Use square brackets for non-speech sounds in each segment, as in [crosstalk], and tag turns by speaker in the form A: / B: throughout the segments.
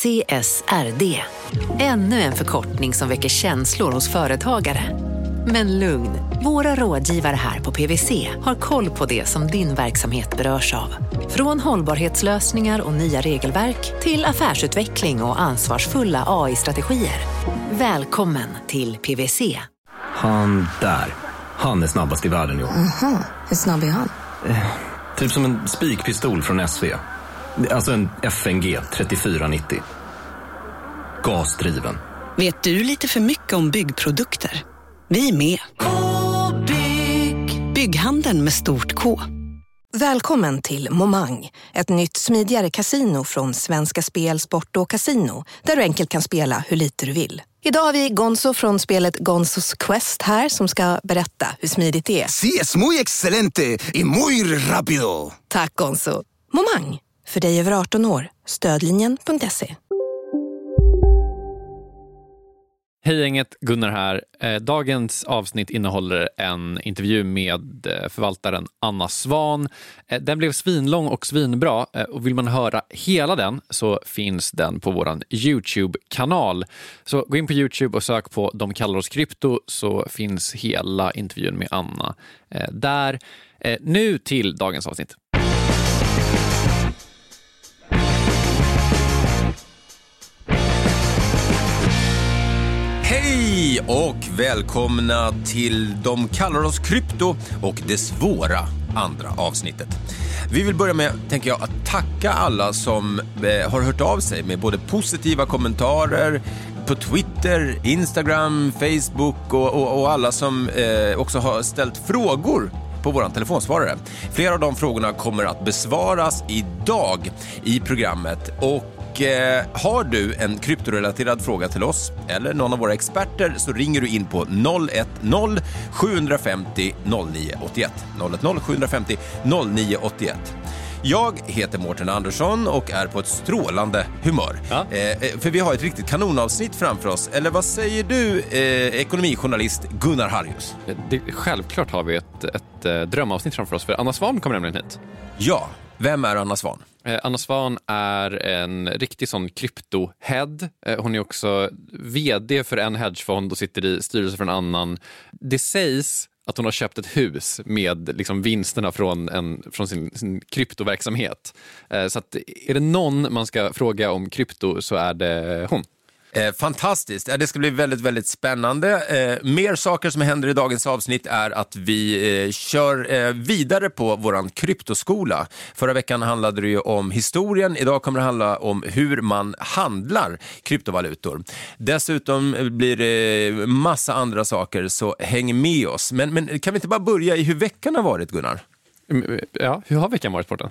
A: CSRD. Ännu en förkortning som väcker känslor hos företagare. Men lugn, våra rådgivare här på PWC har koll på det som din verksamhet berörs av. Från hållbarhetslösningar och nya regelverk till affärsutveckling och ansvarsfulla AI-strategier. Välkommen till PWC.
B: Han där, han är snabbast i världen år.
C: Aha, hur snabb är han?
B: Typ som en spikpistol från SV. Alltså en FNG 3490. Gasdriven.
D: Vet du lite för mycket om byggprodukter? Vi är med. -bygg. Bygghandeln med stort K.
C: Välkommen till Momang, ett nytt smidigare kasino från Svenska Spel, Sport och Casino där du enkelt kan spela hur lite du vill. Idag har vi Gonzo från spelet Gonzos Quest här som ska berätta hur smidigt det är.
E: Sí, es muy excelente y muy rápido.
C: Tack Gonzo. Momang, för dig över 18 år. Stödlinjen.se.
F: Hej gänget, Gunnar här. Eh, dagens avsnitt innehåller en intervju med eh, förvaltaren Anna Svan. Eh, den blev svinlång och svinbra och vill man höra hela den så finns den på vår Youtube-kanal. Så gå in på Youtube och sök på De kallar oss krypto så finns hela intervjun med Anna där. Nu till dagens avsnitt.
G: Hej och välkomna till De kallar oss krypto och det svåra andra avsnittet. Vi vill börja med, tänker jag, att tacka alla som eh, har hört av sig med både positiva kommentarer på Twitter, Instagram, Facebook och, och, och alla som eh, också har ställt frågor på vår telefonsvarare. Flera av de frågorna kommer att besvaras idag i programmet. Och eh, har du en kryptorelaterad fråga till oss eller någon av våra experter så ringer du in på 010 750 0981. 010 750 0981. Jag heter Mårten Andersson och är på ett strålande humör.
F: Ja.
G: Eh, eh, för vi har ett riktigt kanonavsnitt framför oss. Eller vad säger du, eh, ekonomijournalist Gunnar Harrius?
F: Det, självklart har vi ett, ett eh, drömavsnitt framför oss för Anna Svan kommer nämligen hit.
G: Ja, vem är Anna Svan?
F: Eh, Anna Svan är en riktig sån krypto-head. Eh, hon är också vd för en hedgefond och sitter i styrelsen för en annan. Det sägs att hon har köpt ett hus med liksom vinsterna från, en, från sin, sin kryptoverksamhet. Eh, så att är det någon man ska fråga om krypto så är det hon.
G: Eh, fantastiskt. Ja, det ska bli väldigt, väldigt spännande. Eh, mer saker som händer i dagens avsnitt är att vi eh, kör eh, vidare på vår kryptoskola. Förra veckan handlade det ju om historien. Idag kommer det handla om hur man handlar kryptovalutor. Dessutom eh, blir det eh, massa andra saker, så häng med oss. Men, men kan vi inte bara börja i hur veckan har varit, Gunnar?
F: Mm, ja, hur har veckan varit borta?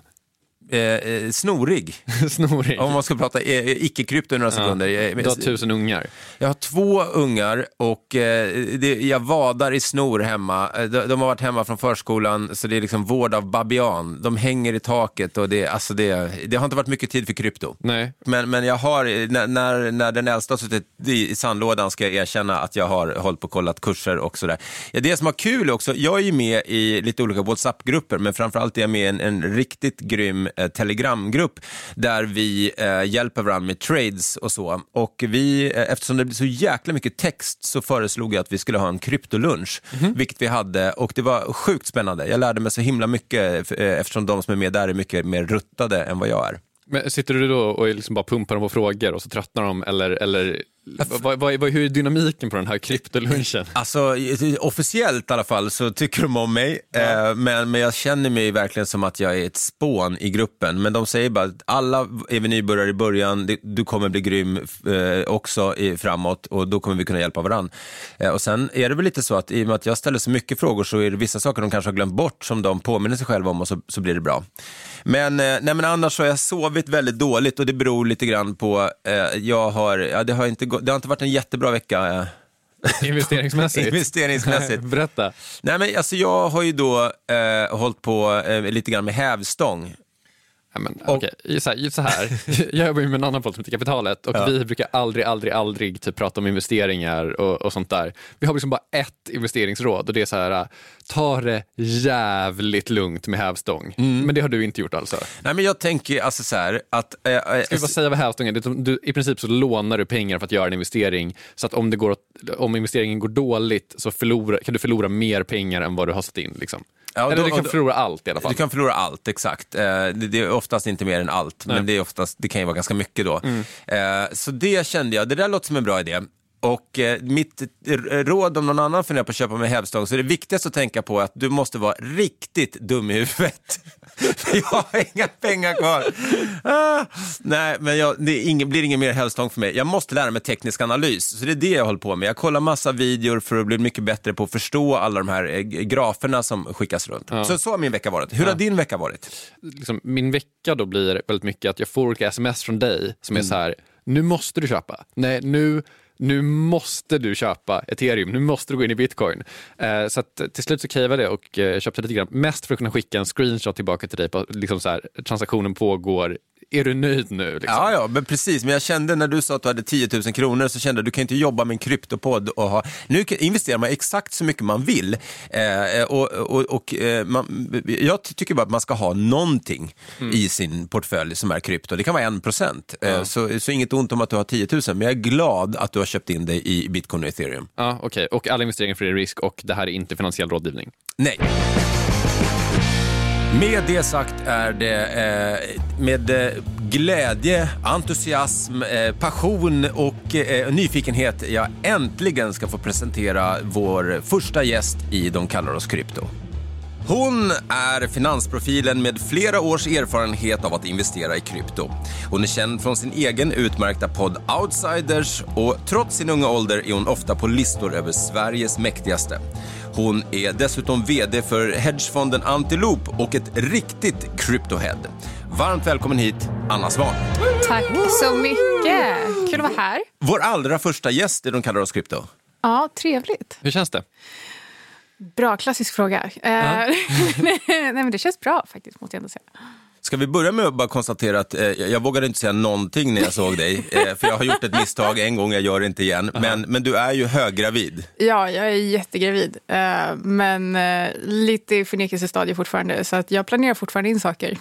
G: Eh, eh, snorig. [laughs]
F: Snorig.
G: Om man ska prata eh, icke-krypto i några sekunder. Eh,
F: Du har tusen ungar.
G: Jag har två ungar och eh, det, jag vadar i snor hemma. Eh, De, de har varit hemma från förskolan, så det är liksom vård av babian. De hänger i taket och det, alltså det, det har inte varit mycket tid för krypto.
F: Nej.
G: Men, men jag har, när, när, när den äldsta har suttit i, sandlådan ska jag erkänna att jag har hållit på och kollat kurser och sådär. Ja, det som var kul också, jag är ju med i lite olika WhatsApp-grupper, men framförallt är jag med i en, en riktigt grym eh, Telegramgrupp där vi eh, hjälper varandra med trades och så. Och vi, eh, eftersom det blir så jäkla mycket text så föreslog jag att vi skulle ha en kryptolunch, vilket vi hade och det var sjukt spännande. Jag lärde mig så himla mycket eh, eftersom de som är med där är mycket mer ruttade än vad jag är.
F: Men sitter du då och liksom bara pumpar dem på frågor och så tröttnar de eller, eller vad, vad, vad, hur är dynamiken på den här kryptolunchen? [laughs]
G: Alltså officiellt i alla fall så tycker de om mig, eh, men, men jag känner mig verkligen som att jag är ett spån i gruppen. Men de säger bara att alla är vi nybörjare i början, du kommer bli grym eh, också i, framåt och då kommer vi kunna hjälpa varandra. Eh, och sen är det väl lite så att i och med att jag ställer så mycket frågor så är det vissa saker de kanske har glömt bort som de påminner sig själva om och så, så blir det bra. Men, eh, nej, men annars så har jag sovit väldigt dåligt och det beror lite grann på, eh, jag har, ja, det, har inte det har inte varit en jättebra vecka. Eh. [laughs]
F: Investeringsmässigt?
G: Investeringsmässigt. [laughs]
F: Berätta.
G: Nej, men alltså jag har ju då eh, hållit på eh, lite grann med hävstång.
F: Ja, men, okej, så, här, så här. [laughs] Jag jobbar ju med en annan podd som heter Kapitalet och vi brukar aldrig, aldrig, aldrig typ, prata om investeringar och, och sånt där. Vi har liksom bara ett investeringsråd och det är så här, ta det jävligt lugnt med hävstång. Men det har du inte gjort alltså?
G: Nej, men jag tänker alltså så här att... Eh, eh,
F: Ska vi bara säga vad hävstång är? Som Du, I princip så lånar du pengar för att göra en investering så att om, det går, om investeringen går dåligt så förlorar, kan du förlora mer pengar än vad du har satt in. Liksom.
G: Ja,
F: Eller
G: då-
F: du kan
G: då-
F: förlora allt i alla fall.
G: Du kan förlora allt, exakt. Eh, Det, det är oftast inte mer än allt, men det, är oftast, det kan ju vara ganska mycket då.
F: Mm.
G: Eh, Så det kände jag, det där låter som en bra idé. Och eh, mitt råd om någon annan funderar på att köpa med hävstång, så är det viktigaste att tänka på att du måste vara riktigt dum i huvudet. [laughs] [laughs] Jag har inga pengar kvar. Ah, nej, men jag, det ingen, blir ingen mer hävstång för mig. Jag måste lära mig teknisk analys, så det är det jag håller på med. Jag kollar massa videor för att bli mycket bättre på att förstå alla de här eh, graferna som skickas runt. Så, så har min vecka varit. Hur har din vecka varit?
F: liksom, min vecka då blir väldigt mycket att jag får olika sms från dig som
G: Mm.
F: är så här, nu måste du köpa. Nej, nu, nu måste du köpa ethereum, nu måste du gå in i bitcoin. Eh, så att, till slut så cavade jag och eh, köpte lite grann, mest för att kunna skicka en screenshot tillbaka till dig på liksom så här, transaktionen pågår, är du nöjd nu? Liksom?
G: Ja, ja, men precis. Men jag kände när du sa att du hade 10 000 kronor så kände jag du kan inte jobba med en kryptopodd och ha... Nu investerar man exakt så mycket man vill. Eh, och och, och eh, man, jag ty- tycker bara att man ska ha någonting i sin portfölj som är krypto. Det kan vara en procent. Eh, så, så inget ont om att du har 10 000, men jag är glad att du har köpt in dig i bitcoin och ethereum.
F: Ja, okej. Och alla investeringar för risk och det här är inte finansiell rådgivning.
G: Nej. Med det sagt är det eh, med eh, glädje, entusiasm, eh, passion och eh, nyfikenhet jag äntligen ska få presentera vår första gäst i De kallar oss krypto. Hon är finansprofilen med flera års erfarenhet av att investera i krypto. Hon är känd från sin egen utmärkta podd Outsiders och trots sin unga ålder är hon ofta på listor över Sveriges mäktigaste. Hon är dessutom VD för hedgefonden Antiloop och ett riktigt kryptohead. Varmt välkommen hit, Anna Svahn.
H: Tack så mycket. Kul att vara här.
G: Vår allra första gäst i De kallar oss krypto.
H: Ja, trevligt.
F: Hur känns det?
H: Bra, klassisk fråga. Eh, [laughs] Nej, men det känns bra faktiskt, måste jag ändå säga.
G: Ska vi börja med att bara konstatera att eh, jag vågade inte säga någonting när jag såg dig, [laughs] eh, för jag har gjort ett misstag en gång, jag gör det inte igen. Men, men du är ju höggravid.
H: Ja, jag är jättegravid, eh, men eh, lite i förnekelsestadiet fortfarande. Så att jag planerar fortfarande in saker.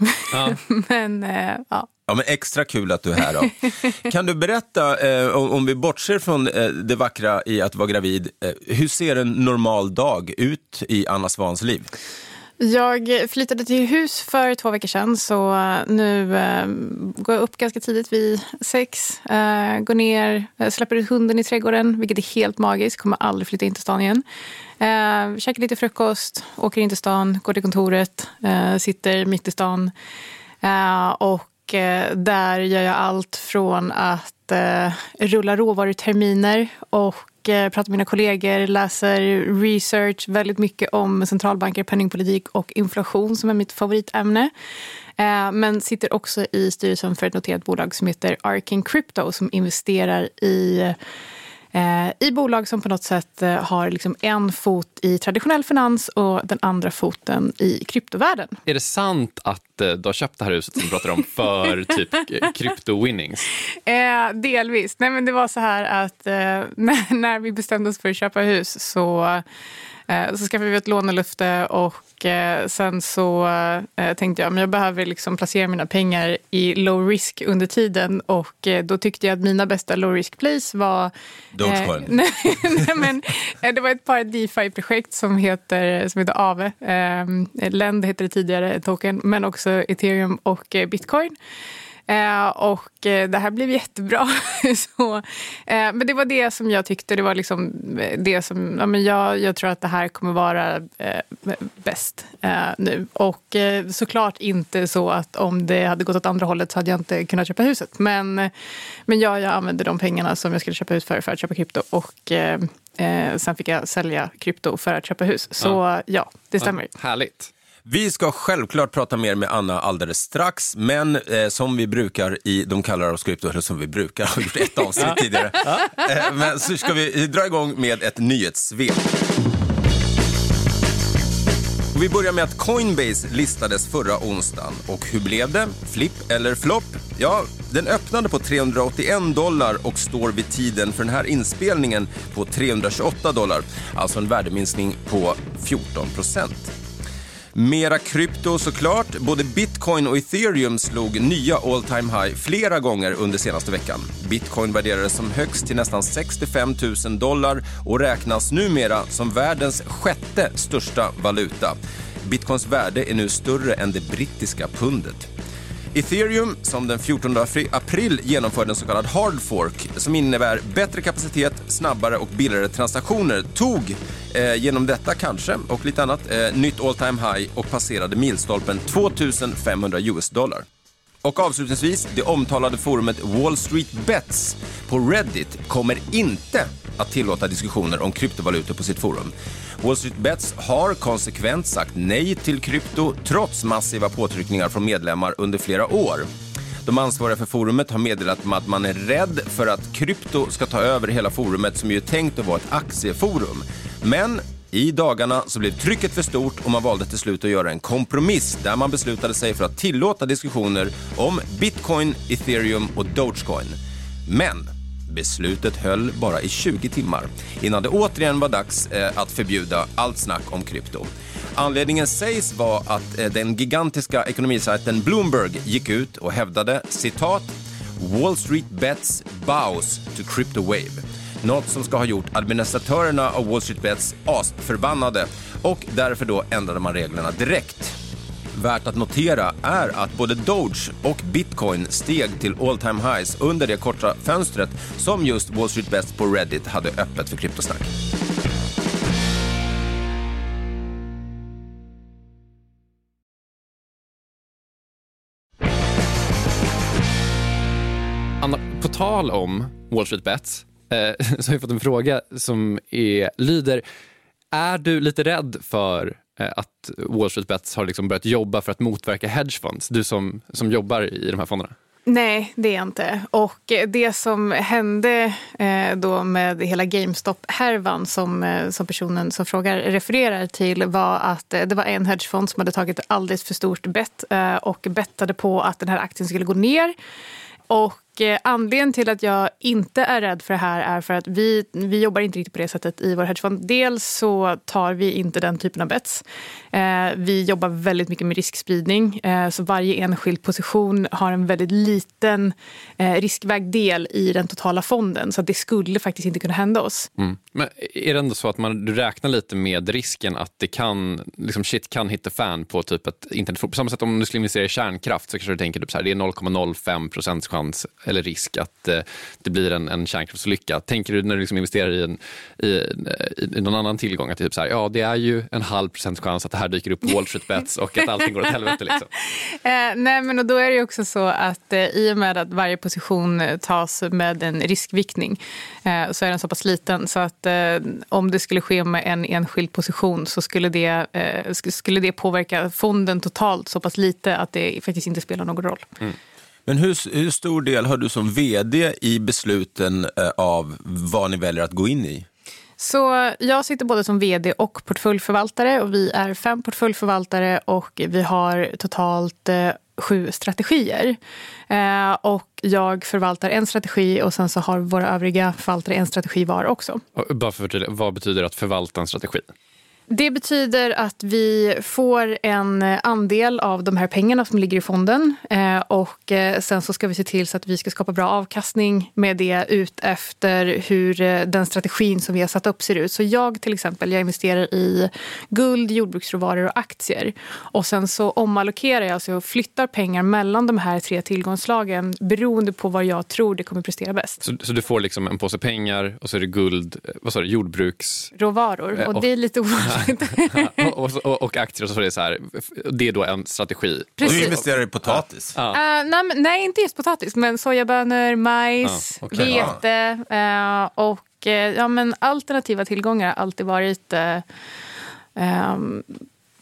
H: [laughs] men eh, ja.
G: Ja, men extra kul att du är här då. Kan du berätta, eh, om, om vi bortser från eh, det vackra i att vara gravid, eh, hur ser en normal dag ut i Anna Svans liv?
H: Jag flyttade till hus för två veckor sedan så nu eh, går jag upp ganska tidigt vid sex. Eh, går ner, eh, släpper ut hunden i trädgården, vilket är helt magiskt. Kommer aldrig flytta in till stan igen. Eh, käkar lite frukost, åker in till stan, går till kontoret, eh, sitter mitt i stan. Eh, och eh, där gör jag allt från att eh, rulla råvaruterminer och Eh, pratar med mina kollegor, läser research väldigt mycket om centralbanker, penningpolitik och inflation som är mitt favoritämne. Eh, men sitter också i styrelsen för ett noterat bolag som heter Arkin Crypto som investerar i eh, i bolag som på något sätt har liksom en fot i traditionell finans och den andra foten i kryptovärlden.
F: Är det sant att du har köpt det här huset som du pratar om för [laughs] typ eh, crypto-winnings?
H: Eh, delvis. Nej, men det var så här att eh, [laughs] när, när vi bestämde oss för att köpa hus så, eh, så skaffade vi ett lånelöfte och eh, sen så eh, tänkte jag men jag behöver liksom placera mina pengar i low risk under tiden och eh, då tyckte jag att mina bästa low risk place var
G: Dogecoin. [laughs]
H: nej, nej, men, eh, det var ett par DeFi-projekt som heter, som heter Aave. Eh, Lend hette det tidigare, token, men också ethereum och eh, bitcoin. Eh, och eh, det här blev jättebra. [laughs] så, eh, men det var det som jag tyckte, det var liksom det som, ja, men jag, jag tror att det här kommer vara bäst nu. Och såklart inte så att om det hade gått åt andra hållet så hade jag inte kunnat köpa huset. Men, men ja, jag använde de pengarna som jag skulle köpa hus för, för att köpa krypto. Och sen fick jag sälja krypto för att köpa hus. Så ja, det stämmer.
F: Härligt.
G: Vi ska självklart prata mer med Anna alldeles strax, men eh, som vi brukar i De kallar oss krypto, eller som vi brukar, har gjort ett avsnitt tidigare. Eh, men så ska vi dra igång med ett nyhetssvep. Och vi börjar med att Coinbase listades förra onsdagen. Och hur blev det? Flipp eller flopp? Ja, den öppnade på 381 dollar och står vid tiden för den här inspelningen på 328 dollar. Alltså en värdeminskning på 14 procent. Mera krypto såklart. Både bitcoin och ethereum slog nya all time high flera gånger under senaste veckan. Bitcoin värderades som högst till nästan 65 000 dollar och räknas numera som världens sjätte största valuta. Bitcoins värde är nu större än det brittiska pundet. Ethereum, som den 14 april genomförde en så kallad hard fork som innebär bättre kapacitet, snabbare och billigare transaktioner, tog eh, genom detta kanske och lite annat eh, nytt all time high och passerade milstolpen 2500 US-dollar. Och avslutningsvis, det omtalade forumet Wall Street Bets på Reddit kommer inte att tillåta diskussioner om kryptovalutor på sitt forum. Wall Street Bets har konsekvent sagt nej till krypto trots massiva påtryckningar från medlemmar under flera år. De ansvariga för forumet har meddelat att man är rädd för att krypto ska ta över hela forumet som ju är tänkt att vara ett aktieforum. Men i dagarna så blev trycket för stort och man valde till slut att göra en kompromiss där man beslutade sig för att tillåta diskussioner om bitcoin, ethereum och dogecoin. Men Beslutet höll bara i 20 timmar innan det återigen var dags eh, att förbjuda allt snack om krypto. Anledningen sägs vara att eh, den gigantiska ekonomisajten Bloomberg gick ut och hävdade citat “Wall Street bets bows to crypto wave” något som ska ha gjort administratörerna av Wall Street Bets asförbannade och därför då ändrade man reglerna direkt. Värt att notera är att både Doge och Bitcoin steg till all time highs under det korta fönstret som just Wall Street Bets på Reddit hade öppet för kryptosnack.
F: Anna, på tal om Wall Street Bets eh, [laughs] så har vi fått en fråga som är, lyder Är du lite rädd för Eh, att Wall Street Bets har liksom börjat jobba för att motverka hedgefonds? Du som, som jobbar i de här fonderna.
H: Nej, det är jag inte. Och eh, det som hände eh, då med hela GameStop-härvan som, eh, som personen som frågar refererar till var att eh, det var en hedgefond som hade tagit ett alldeles för stort bett eh, och bettade på att den här aktien skulle gå ner. Och Eh, anledningen till att jag inte är rädd för det här är för att vi, vi jobbar inte riktigt på det sättet i vår hedgefond. Dels så tar vi inte den typen av bets. Eh, vi jobbar väldigt mycket med riskspridning. Eh, så varje enskild position har en väldigt liten eh, riskvägd del i den totala fonden. Så det skulle faktiskt inte kunna hända oss.
F: Mm. Men är det ändå så att man, du räknar lite med risken att det kan, liksom shit kan hitta fan på typ ett internetforum? På samma sätt om du skulle investera i kärnkraft så kanske du tänker typ så här, det är 0,05 procents chans eller risk att eh, det blir en, en kärnkraftsolycka. Tänker du när du liksom investerar i, en, i, i, någon annan tillgång att typ så här, ja, det är ju en halv procent chans att det här dyker upp på Wall Street Bets och att allting går åt helvete? Liksom. [laughs]
H: eh, nej, men och då är det också så att eh, i och med att varje position eh, tas med en riskviktning eh, så är den så pass liten så att eh, om det skulle ske med en enskild position så skulle det, skulle det påverka fonden totalt så pass lite att det faktiskt inte spelar någon roll. Mm.
G: Men hur, hur stor del har du som vd i besluten eh, av vad ni väljer att gå in i?
H: Så jag sitter både som vd och portföljförvaltare och vi är fem portföljförvaltare och vi har totalt eh, sju strategier. Eh, och jag förvaltar en strategi och sen så har våra övriga förvaltare en strategi var också.
F: bara för vad betyder att förvalta en strategi?
H: Det betyder att vi får en andel av de här pengarna som ligger i fonden eh, och eh, sen så ska vi se till så att vi ska skapa bra avkastning med det ut efter hur eh, den strategin som vi har satt upp ser ut. Så jag till exempel, jag investerar i guld, jordbruksråvaror och aktier och sen så omallokerar jag, så jag flyttar pengar mellan de här tre tillgångslagen beroende på vad jag tror det kommer prestera bäst.
F: Så, så du får liksom en påse pengar och så är det guld, vad sa du, jordbruks...
H: Råvaror och, och det är lite ovanligt [laughs] [laughs]
F: och, och, och, aktier och så är det så här, det är då en strategi.
G: Precis. Du investerar i potatis?
H: Ja. Uh, nej, nej, inte just potatis, men sojabönor, majs, okay. vete uh, och ja, men alternativa tillgångar har alltid varit um,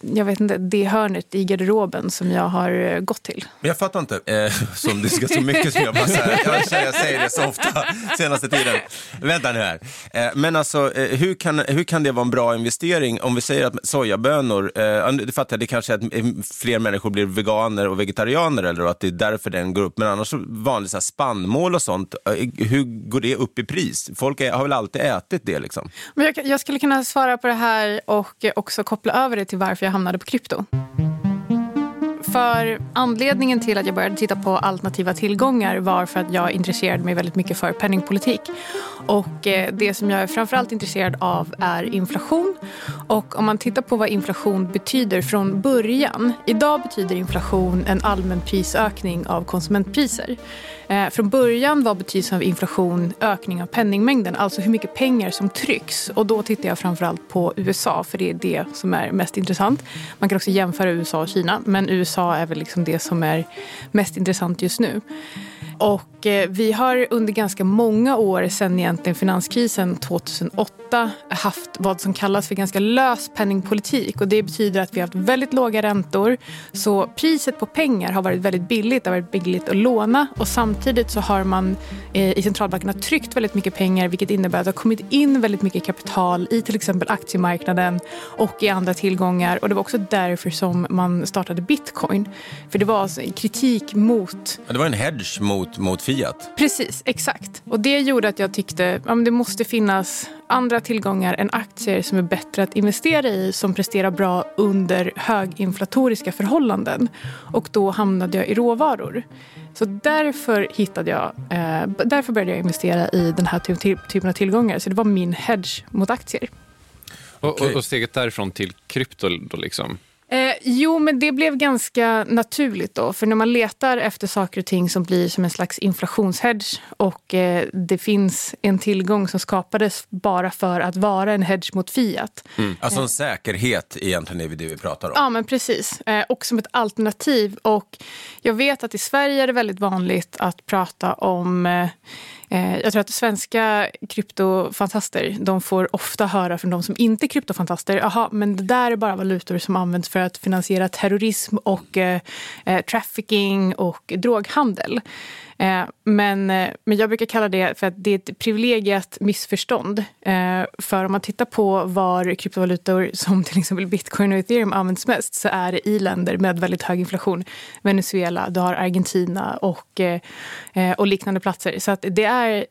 H: jag vet inte, det hörnet i garderoben som jag har eh, gått till.
G: Men jag fattar inte, eh, [laughs] som det ska så mycket som jag bara här, jag, jag säger det så ofta senaste tiden. Vänta nu här. Eh, men alltså, eh, hur, kan, hur kan det vara en bra investering om vi säger att sojabönor, eh, du fattar, det kanske är att eh, fler människor blir veganer och vegetarianer eller att det är därför den går upp, men annars vanligt så här spannmål och sånt, eh, hur går det upp i pris? Folk är, har väl alltid ätit det liksom?
H: Men jag, jag skulle kunna svara på det här och också koppla över det till varför jag hamnade på krypto. För anledningen till att jag började titta på alternativa tillgångar var för att jag intresserade mig väldigt mycket för penningpolitik. Och eh, det som jag är framförallt intresserad av är inflation. Och om man tittar på vad inflation betyder från början. Idag betyder inflation en allmän prisökning av konsumentpriser. Eh, från början var betydelsen av inflation ökning av penningmängden, alltså hur mycket pengar som trycks. Och då tittar jag framförallt på USA, för det är det som är mest intressant. Man kan också jämföra USA och Kina, men USA är väl liksom det som är mest intressant just nu. Och Eh, vi har under ganska många år sedan egentligen finanskrisen 2008 haft vad som kallas för ganska lös penningpolitik. Och det betyder att vi har haft väldigt låga räntor. Så priset på pengar har varit väldigt billigt. Det har varit billigt att låna. Och samtidigt så har man eh, i centralbankerna tryckt väldigt mycket pengar vilket innebär att det har kommit in väldigt mycket kapital i till exempel aktiemarknaden och i andra tillgångar. Och det var också därför som man startade bitcoin. För det var alltså kritik mot...
G: Det var en hedge mot, mot Fiat.
H: Precis, exakt. Och det gjorde att jag tyckte att det måste finnas andra tillgångar än aktier som är bättre att investera i som presterar bra under höginflatoriska förhållanden. Och då hamnade jag i råvaror. Så därför hittade jag, eh, därför började jag investera i den här typen av tillgångar. Så det var min hedge mot aktier.
F: Och, och, och steget därifrån till krypto då liksom?
H: Eh, jo, men det blev ganska naturligt då. För när man letar efter saker och ting som blir som en slags inflationshedge och eh, det finns en tillgång som skapades bara för att vara en hedge mot fiat.
G: Mm. Alltså en säkerhet egentligen är det vi pratar om.
H: Ja, men precis. Eh, och som ett alternativ. Och jag vet att i Sverige är det väldigt vanligt att prata om eh, Eh, Eh, jag tror att svenska kryptofantaster de får ofta höra från de som inte är kryptofantaster jaha, men det där är bara valutor som används för att finansiera terrorism och eh, eh trafficking och droghandel. Eh, men, eh, men jag brukar kalla det för att det är ett privilegiat missförstånd. Eh, för om man tittar på var kryptovalutor [laughs] som till exempel bitcoin och ethereum används mest så är det i länder med väldigt hög inflation. Venezuela, du har Argentina och, och liknande platser. Så att det är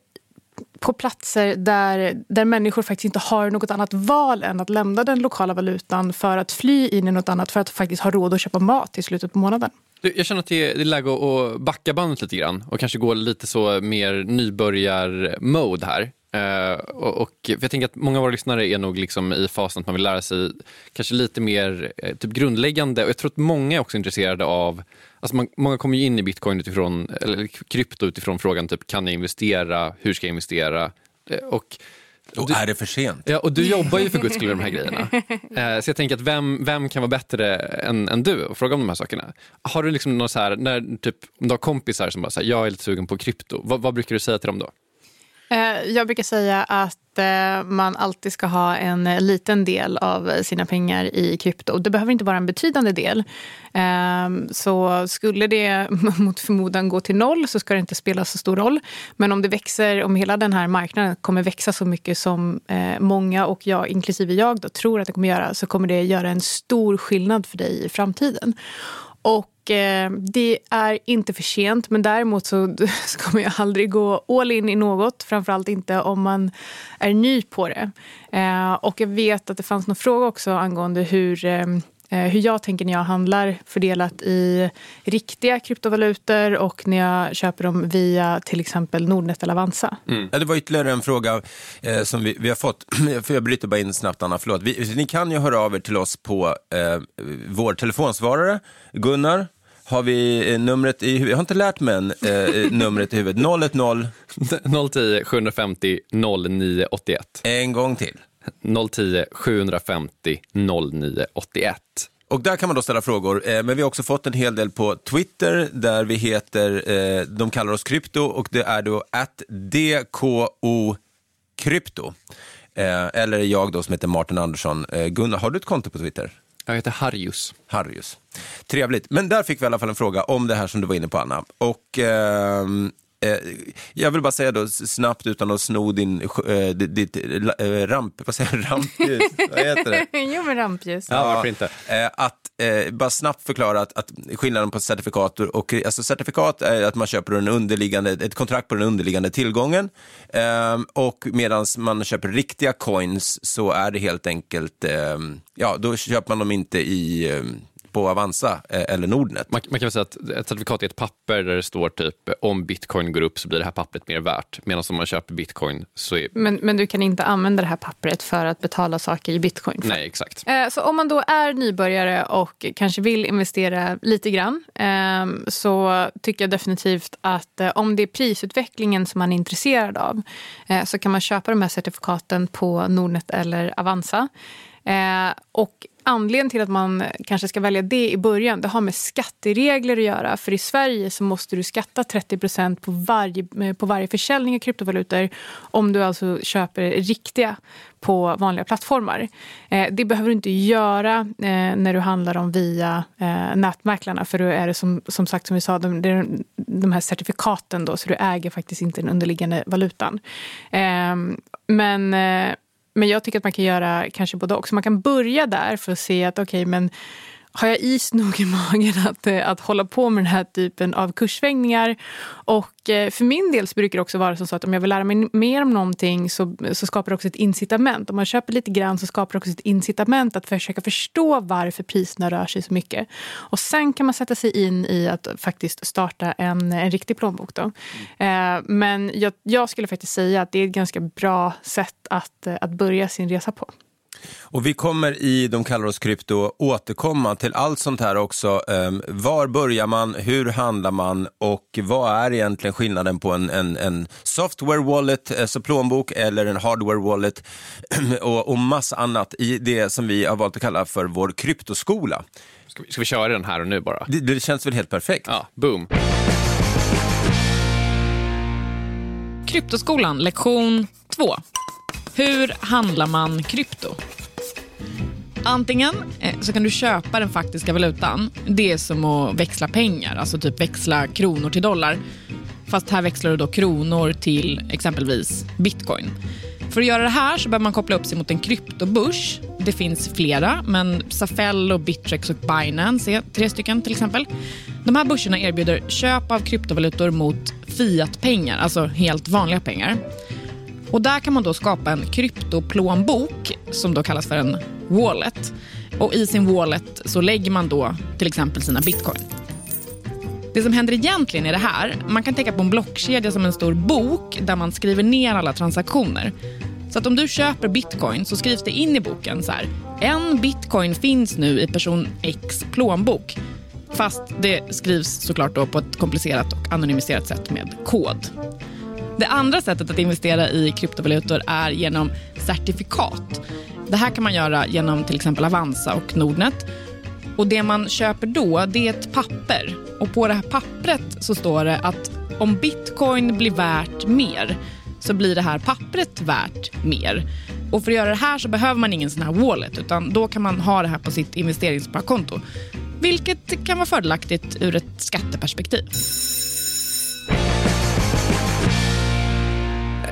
H: på platser där, där människor faktiskt inte har något annat val än att lämna den lokala valutan för att fly in i något annat för att faktiskt ha råd att köpa mat i slutet på månaden.
F: Jag känner att det är läge att backa bandet lite grann och kanske gå lite så mer nybörjar-mode här. Uh, och, och, för jag tänker att många av våra lyssnare är nog liksom i fasen att man vill lära sig kanske lite mer eh, typ grundläggande. Och jag tror att många är också intresserade av... Alltså man, många kommer ju in i bitcoin utifrån, eller krypto utifrån frågan typ kan jag investera, hur ska jag investera? Uh, och
G: och du, är det för sent?
F: Ja, och du jobbar ju för guds skull med de här grejerna. [laughs] Eh, så jag tänker att vem, vem kan vara bättre än, än du och fråga om de här sakerna? Har du liksom något så här, när, typ, om du har kompisar som bara säger jag är lite sugen på krypto, vad, vad brukar du säga till dem då?
H: Eh, jag brukar säga att eh, man alltid ska ha en eh, liten del av sina pengar i krypto. Det behöver inte vara en betydande del. Ehm, så skulle det [laughs] mot förmodan gå till noll så ska det inte spela så stor roll. Men om det växer, om hela den här marknaden kommer växa så mycket som många och jag, inklusive jag, då, tror att det kommer göra så kommer det göra en stor skillnad för dig i framtiden. Och Eh, det är inte för sent, men däremot så ska man ju aldrig gå all in i något. Framförallt inte om man är ny på det. Eh, och jag vet att det fanns någon fråga också angående hur eh, hur jag tänker när jag handlar fördelat i riktiga kryptovalutor och när jag köper dem via till exempel Nordnet eller Avanza.
G: Mm. Ja, det var ytterligare en fråga eh, som vi, vi, har fått. För [clears throat] jag bryter bara in snabbt, Anna. Förlåt. Vi, ni kan ju höra av er till oss på eh, vår telefonsvarare. Gunnar, har vi numret i huvudet? Jag har inte lärt mig än eh, numret i huvudet. 010?
F: 010 750 0981.
G: En gång till.
F: 010 750 0981.
G: Och där kan man då ställa frågor, eh, men vi har också fått en hel del på Twitter där vi heter, eh, de kallar oss krypto och det är då att DKO krypto. Eh, eller jag då som heter Martin Andersson. Gunnar, har du ett konto på Twitter?
F: Jag heter Harrius.
G: Harrius. Trevligt. Men där fick vi i alla fall en fråga om det här som du var inne på, Anna. Och eh, jag vill bara säga då snabbt utan att sno din, eh, ditt, eh, ramp, vad säger jag, rampljus? vad heter det? [laughs]
H: jo, men rampljus.
F: Ja, varför inte?
G: Eh, att eh, bara snabbt förklara att, att skillnaden på certifikat och, alltså certifikat är att man köper den underliggande, ett kontrakt på den underliggande tillgången Ehm, och medan man köper riktiga coins så är det helt enkelt, ja då köper man dem inte i på Avanza eh, eller Nordnet.
F: Man, man kan väl säga att ett certifikat är ett papper där det står typ om bitcoin går upp så blir det här pappret mer värt. Medan om man köper bitcoin så är...
H: Men, men du kan inte använda det här pappret för att betala saker i bitcoin. för.
F: Nej, exakt.
H: Eh, Så om man då är nybörjare och kanske vill investera lite grann eh, så tycker jag definitivt att eh, om det är prisutvecklingen som man är intresserad av eh, så kan man köpa de här certifikaten på Nordnet eller Avanza. Eh, Och anledningen till att man kanske ska välja det i början det har med skatteregler att göra. För i Sverige så måste du skatta 30 på varje, eh, på varje försäljning av kryptovalutor om du alltså köper riktiga på vanliga plattformar. Eh, det behöver du inte göra eh, när du handlar om via eh, nätmäklarna för då är det som, som sagt som vi sa, de, de, är de här certifikaten då så du äger faktiskt inte den underliggande valutan. Eh, men eh, men jag tycker att man kan göra kanske både och. Så man kan börja där för att se att okej, men har jag is nog i magen att, eh, att hålla på med den här typen av kurssvängningar? Och eh, för min del så brukar det också vara så att om jag vill lära mig mer om någonting så, så skapar det också ett incitament. Om man köper lite grann så skapar det också ett incitament att försöka förstå varför priserna rör sig så mycket. Och sen kan man sätta sig in i att faktiskt starta en, en riktig plånbok. Då. Eh, men jag, jag skulle faktiskt säga att det är ett ganska bra sätt att, att börja sin resa på.
G: Och vi kommer i De kallar oss krypto återkomma till allt sånt här också. Ehm, var börjar man, hur handlar man och vad är egentligen skillnaden på en, en, en software wallet, alltså plånbok, eller en hardware wallet [clears throat] och, och massa annat i det som vi har valt att kalla för vår kryptoskola.
F: Ska vi, ska vi köra den här och nu bara?
G: Det, det känns väl helt perfekt?
F: Ja, boom.
I: Kryptoskolan, lektion 2. Hur handlar man krypto? Antingen eh, så kan du köpa den faktiska valutan. Det är som att växla pengar, alltså typ växla kronor till dollar. Fast här växlar du då kronor till exempelvis bitcoin. För att göra det här så behöver man koppla upp sig mot en kryptobörs. Det finns flera, men Safello, Bittrex och Binance är tre stycken till exempel. De här börserna erbjuder köp av kryptovalutor mot fiatpengar, alltså helt vanliga pengar. Och där kan man då skapa en kryptoplånbok som då kallas för en wallet. Och i sin wallet så lägger man då till exempel sina bitcoin. Det som händer egentligen är det här. Man kan tänka på en blockkedja som en stor bok där man skriver ner alla transaktioner. Så att om du köper bitcoin så skrivs det in i boken så här. En bitcoin finns nu i person X plånbok. Fast det skrivs såklart då på ett komplicerat och anonymiserat sätt med kod. Det andra sättet att investera i kryptovalutor är genom certifikat. Det här kan man göra genom till exempel Avanza och Nordnet. Och Det man köper då det är ett papper. Och På det här pappret så står det att om bitcoin blir värt mer så blir det här pappret värt mer. Och För att göra det här så behöver man ingen sån här wallet utan då kan man ha det här på sitt investeringssparkonto. Vilket kan vara fördelaktigt ur ett skatteperspektiv.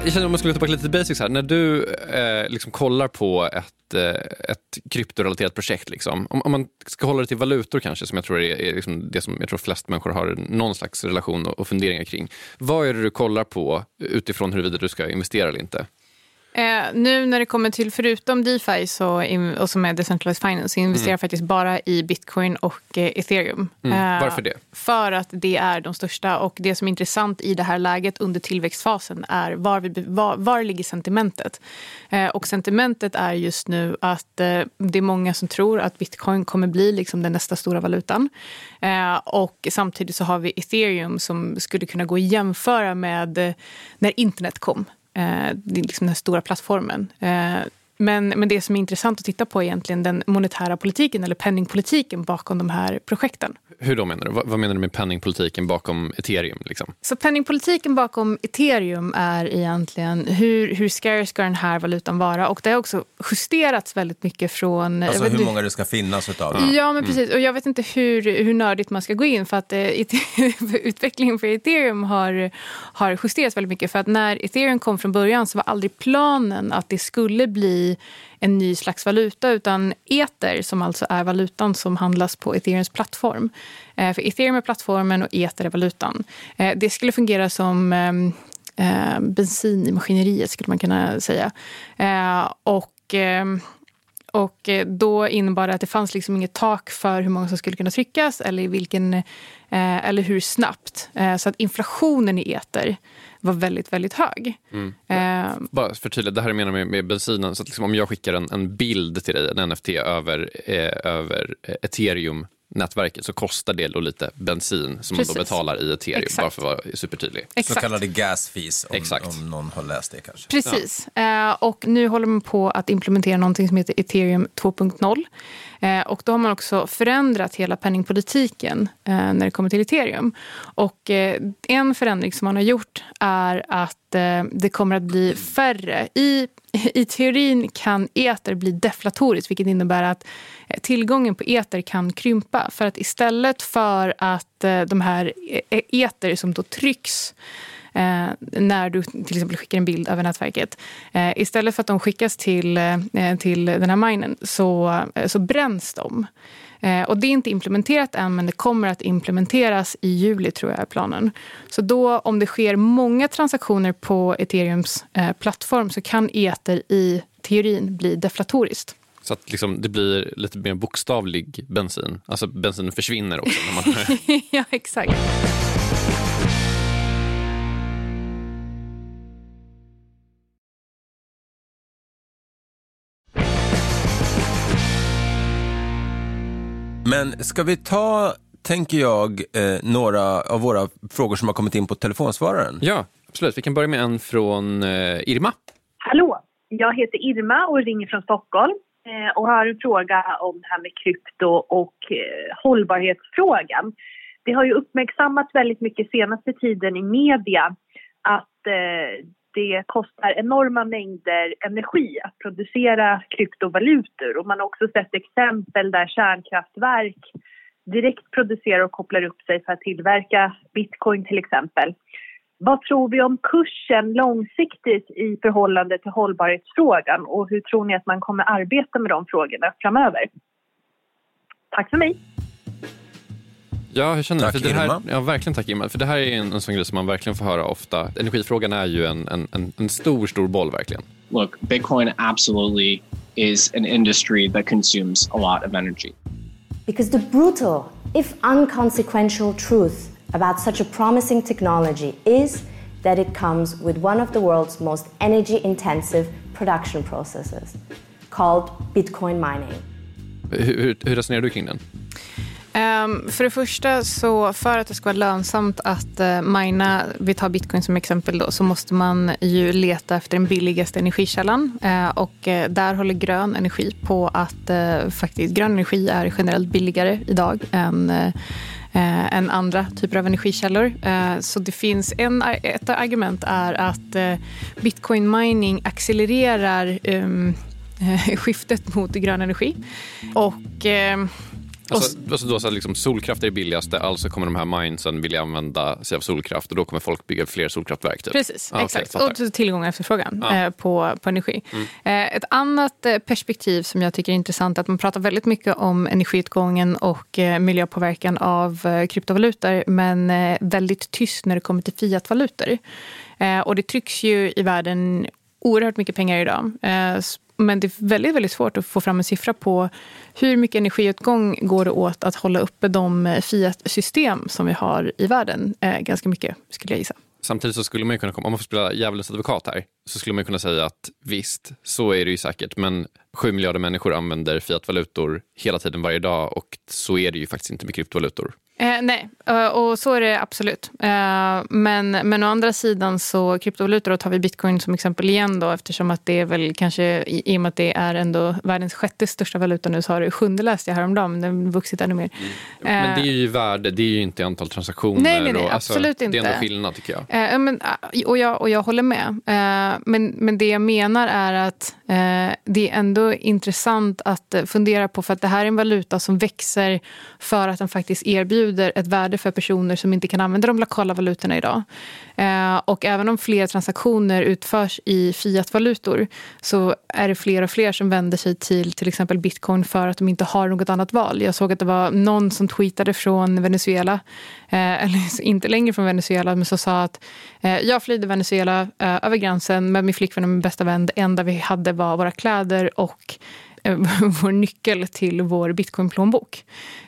F: Jag känner om man skulle ta tillbaka lite till basics här. När du eh, liksom kollar på ett, eh, ett kryptorelaterat projekt, liksom, om, om man ska hålla det till valutor kanske, som jag tror är, är liksom det som jag tror flest människor har någon slags relation och, och funderingar kring. Vad är det du kollar på utifrån huruvida du ska investera eller inte?
H: Eh, nu när det kommer till, förutom DeFi så, in, och som är decentralized finance, investerar jag faktiskt bara i bitcoin och eh, ethereum.
F: Mm.
H: Eh,
F: Varför det?
H: För att det är de största. Och det som är intressant i det här läget under tillväxtfasen är var, vi, var, var ligger sentimentet? Eh, och sentimentet är just nu att eh, det är många som tror att bitcoin kommer bli liksom den nästa stora valutan. Eh, och samtidigt så har vi ethereum som skulle kunna gå att jämföra med när internet kom. Eh, det är liksom den här stora plattformen. Eh, men, men det som är intressant att titta på är egentligen den monetära politiken eller penningpolitiken bakom de här projekten.
F: Hur då menar du? Vad, vad menar du med penningpolitiken bakom ethereum? Liksom?
H: Så penningpolitiken bakom ethereum är egentligen hur, hur scarce ska den här valutan vara? Och det har också justerats väldigt mycket från...
G: Alltså hur
H: inte-
G: många det ska finnas utav det.
H: Ja, men precis. Och jag vet inte hur, hur nördigt man ska gå in för att eh, [laughs] utvecklingen för ethereum har, har justerats väldigt mycket. För att när ethereum kom från början så var aldrig planen att det skulle bli en ny slags valuta utan ether som alltså är valutan som handlas på ethereums plattform. Eh, för ethereum är plattformen och ether är valutan. Eh, det skulle fungera som ehm, eh, bensin i maskineriet skulle man kunna säga. Och... Ehm, och eh, då innebar det att det fanns liksom inget tak för hur många som skulle kunna tryckas eller, i vilken, eh, eller hur snabbt. Eh, så att inflationen i eter var väldigt, väldigt hög. Eh,
F: Bara förtydliga, det här menar med, med bensinen. Så liksom om jag skickar en, en bild till dig, en NFT över, eh, över eh, ethereum-nätverket så kostar det då lite bensin som
H: Precis.
F: man då betalar i ethereum,
H: Exakt.
F: bara för att vara supertydlig.
G: Så
H: exakt.
G: kallade gas fees, om,
F: Exakt.
G: om någon har läst det kanske.
H: Precis. Eh, och nu håller man på att implementera någonting som heter ethereum 2.0. Eh, och då har man också förändrat hela penningpolitiken eh, när det kommer till ethereum. Och eh, en förändring som man har gjort är att eh, det kommer att bli färre. I, I teorin kan eter bli deflatoriskt, vilket innebär att eh, tillgången på eter kan krympa. För att istället för att eh, de här eh, eter som då trycks eh, när du till exempel skickar en bild över nätverket. Eh, istället för att de skickas till, eh, till den här minen så, eh, så bränns de. Eh, och det är inte implementerat än, men det kommer att implementeras i juli, tror jag är planen. Så då, om det sker många transaktioner på ethereums plattform så kan ether i teorin bli deflatoriskt.
F: Så att liksom det blir lite mer bokstavlig bensin. Alltså bensinen försvinner också. När man, [laughs]
H: ja, exakt.
G: Men ska vi ta, tänker jag, eh, några av våra frågor som har kommit in på telefonsvararen?
F: ja, absolut. Vi kan börja med en från eh, Irma.
J: Hallå! Jag heter Irma och ringer från Stockholm eh, och har en fråga om det här med krypto och eh, hållbarhetsfrågan. Det har ju uppmärksammats väldigt mycket senaste tiden i media att eh, det kostar enorma mängder energi att producera kryptovalutor och man har också sett exempel där kärnkraftverk direkt producerar och kopplar upp sig för att tillverka bitcoin till exempel. Vad tror vi om kursen långsiktigt i förhållande till hållbarhetsfrågan och hur tror ni att man kommer arbeta med de frågorna framöver? Tack för mig!
F: Ja, hur känner du?
G: Tack,
F: För det här,
G: Irma.
F: ja, verkligen tack Irma. För det här är en, en sån grej som man verkligen får höra ofta. Energifrågan är ju en, en, en, en stor, stor boll verkligen.
K: look, Bitcoin absolutely is an industry that consumes a lot of energy.
L: Because the brutal, if unconsequential truth about such a promising technology is that it comes with one of the world's most energy intensive production processes called Bitcoin mining.
F: Hur, hur, hur resonerar du kring den?
H: Um, för det första, så för att det ska vara lönsamt att uh, mina, vi tar bitcoin som exempel, då, så måste man ju leta efter den billigaste energikällan. Uh, och uh, där håller grön energi på att uh, faktiskt, grön energi är generellt billigare idag än eh, än andra typer av energikällor. Ehm, så det finns en, ett argument är att eh, bitcoin mining accelererar um, [laughs] skiftet mot grön energi. Och
F: Alltså, alltså då, så liksom solkraft är det billigaste, alltså kommer de här minesen vilja använda sig av solkraft och då kommer folk bygga fler solkraftverk. Typ.
H: Precis,
F: okej,
H: exakt.
F: fattar.
H: och tillgång och efterfrågan
F: Ja.
H: eh, på, på energi.
F: Mm.
H: Eh, ett annat eh, perspektiv som jag tycker är intressant är att man pratar väldigt mycket om energiutgången och eh, miljöpåverkan av eh, kryptovalutor men eh, väldigt tyst när det kommer till fiatvalutor. Och det trycks ju i världen oerhört mycket pengar idag. Men det är väldigt, väldigt svårt att få fram en siffra på hur mycket energiutgång går det åt att hålla uppe de eh, Fiat-system som vi har i världen. Eh, ganska mycket, skulle jag gissa.
F: Samtidigt så skulle man ju kunna komma, om man får spela djävulens advokat här, så skulle man kunna säga att visst, så är det ju säkert, men sju miljarder människor använder fiatvalutor hela tiden varje dag och så är det ju faktiskt inte med kryptovalutor.
H: Eh, nej, eh, och så är det absolut. Eh, men, men å andra sidan så kryptovalutor, och tar vi bitcoin som exempel igen då eftersom att det är väl kanske, i, och med att det är ändå världens sjätte största valuta nu så har det sjunde läste jag häromdagen, men den har vuxit ännu mer.
F: Men det är ju värde, det är ju inte antal transaktioner.
H: Nej, nej, nej,
F: och, alltså,
H: absolut
F: Det är
H: inte.
F: ändå skillnad tycker jag.
H: Eh, men, eh, och, jag, och jag håller med. Eh, men, men det jag menar är att eh, det är ändå intressant att eh, fundera på, för att det här är en valuta som växer för att den faktiskt erbjuder ett värde för personer som inte kan använda de lokala valutorna idag. Eh, och även om fler transaktioner utförs i fiatvalutor så är det fler och fler som vänder sig till till exempel bitcoin för att de inte har något annat val. Jag såg att det var någon som tweetade från Venezuela, eh, eller [laughs] inte längre från Venezuela, men som sa att eh, jag flydde Venezuela eh, över gränsen med min flickvän och min bästa vän. Det enda vi hade var våra kläder och Eh, [laughs] vår nyckel till vår bitcoinplånbok.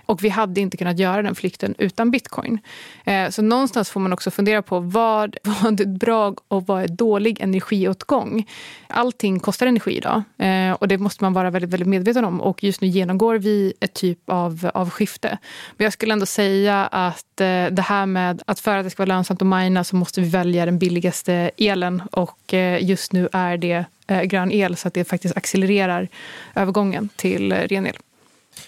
H: Och vi hade inte kunnat göra den flykten utan bitcoin. Eh, så någonstans får man också fundera på vad, [laughs] vad är bra och vad är dålig energiåtgång. Allting kostar energi idag eh, och det måste man vara väldigt, väldigt medveten om. Och just nu genomgår vi ett typ av, av skifte. Men jag skulle ändå säga att det här med att för att det ska vara lönsamt att mina så måste vi välja den billigaste elen och just nu är det eh, grön el så att det faktiskt accelererar övergången till eh, ren el.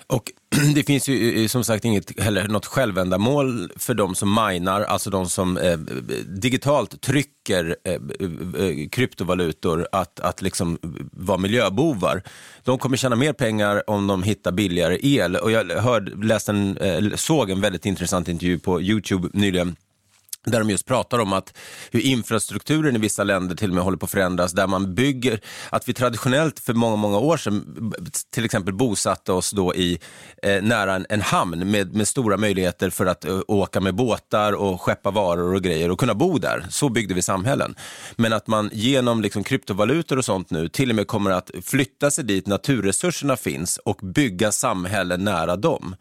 G: Och [clears throat] det finns ju eh, eh, som sagt inget heller något självändamål för de som minar, alltså de som eh, digitalt trycker eh, eh, eh, kryptovalutor att, att liksom vara miljöbovar. De kommer tjäna mer pengar om de hittar billigare el. Och jag hörde, läste en, eh, såg en väldigt intressant intervju på Youtube nyligen där de just pratar om att hur infrastrukturen i vissa länder till och med håller på att förändras, där man bygger, att vi traditionellt för många, många år sedan till exempel bosatte oss då i eh, nära en, en hamn med, med stora möjligheter för att eh, åka med båtar och skeppa varor och grejer och kunna bo där. Så byggde vi samhällen. Men att man genom liksom kryptovalutor och sånt nu till och med kommer att flytta sig dit naturresurserna finns och bygga samhällen nära dem.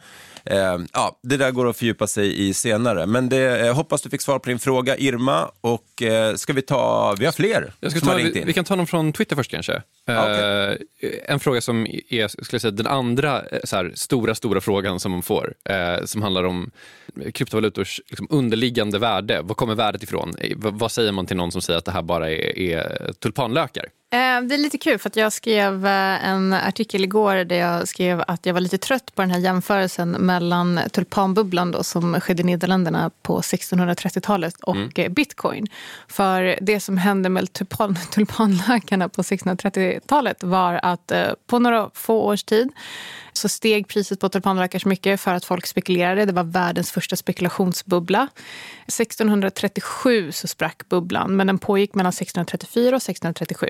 G: Eh, ja, det där går att fördjupa sig i senare, men det, jag hoppas du fick svar på din fråga Irma och eh, ska vi ta, vi har fler
F: Jag ska
G: som har
F: ta,
G: ringt
F: vi,
G: in.
F: vi kan ta någon från Twitter först kanske.
G: okej.
F: Eh, en fråga som är skulle jag säga, den andra eh, så här, stora, stora frågan som man får. eh, som handlar om kryptovalutors liksom, underliggande värde. Var kommer värdet ifrån? Eh, vad, vad säger man till någon som säger att det här bara är, är tulpanlökar?
H: Eh, Det är lite kul för att jag skrev eh, en artikel igår där jag skrev att jag var lite trött på den här jämförelsen mellan tulpanbubblan då, som skedde i Nederländerna på 1630-talet och
M: Mm.
H: eh, bitcoin. För det som hände med tulpan, [laughs] tulpanlökarna på 1630-talet var att på några få års tid så steg priset på tulpanlökar så mycket för att folk spekulerade. Det var världens första spekulationsbubbla. 1637 så sprack bubblan, men den pågick mellan 1634 och 1637.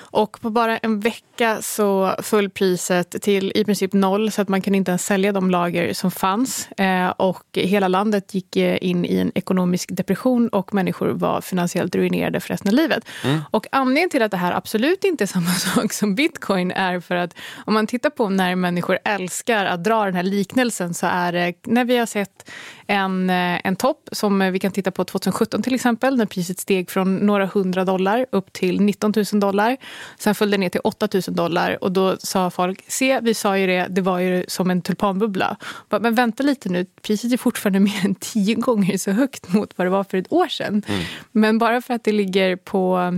H: Och på bara en vecka så föll priset till i princip noll så att man kunde inte ens sälja de lager som fanns. Eh, och hela landet gick eh, in i en ekonomisk depression och människor var finansiellt ruinerade för resten av livet. Och anledningen till att det här absolut inte är samma [laughs] sak som bitcoin är för att om man tittar på när människor älskar att dra den här liknelsen så är det när vi har sett en, eh, en topp som vi kan titta på 2017 till exempel när priset steg från några hundra dollar upp till 19 000 dollar. Sen föll det ner till 8 000 dollar och då sa folk, se vi sa ju det, det var ju som en tulpanbubbla. Men vänta lite nu, priset är fortfarande [laughs] mer än tio gånger så högt mot vad det var för ett år sedan. Men bara för att det ligger på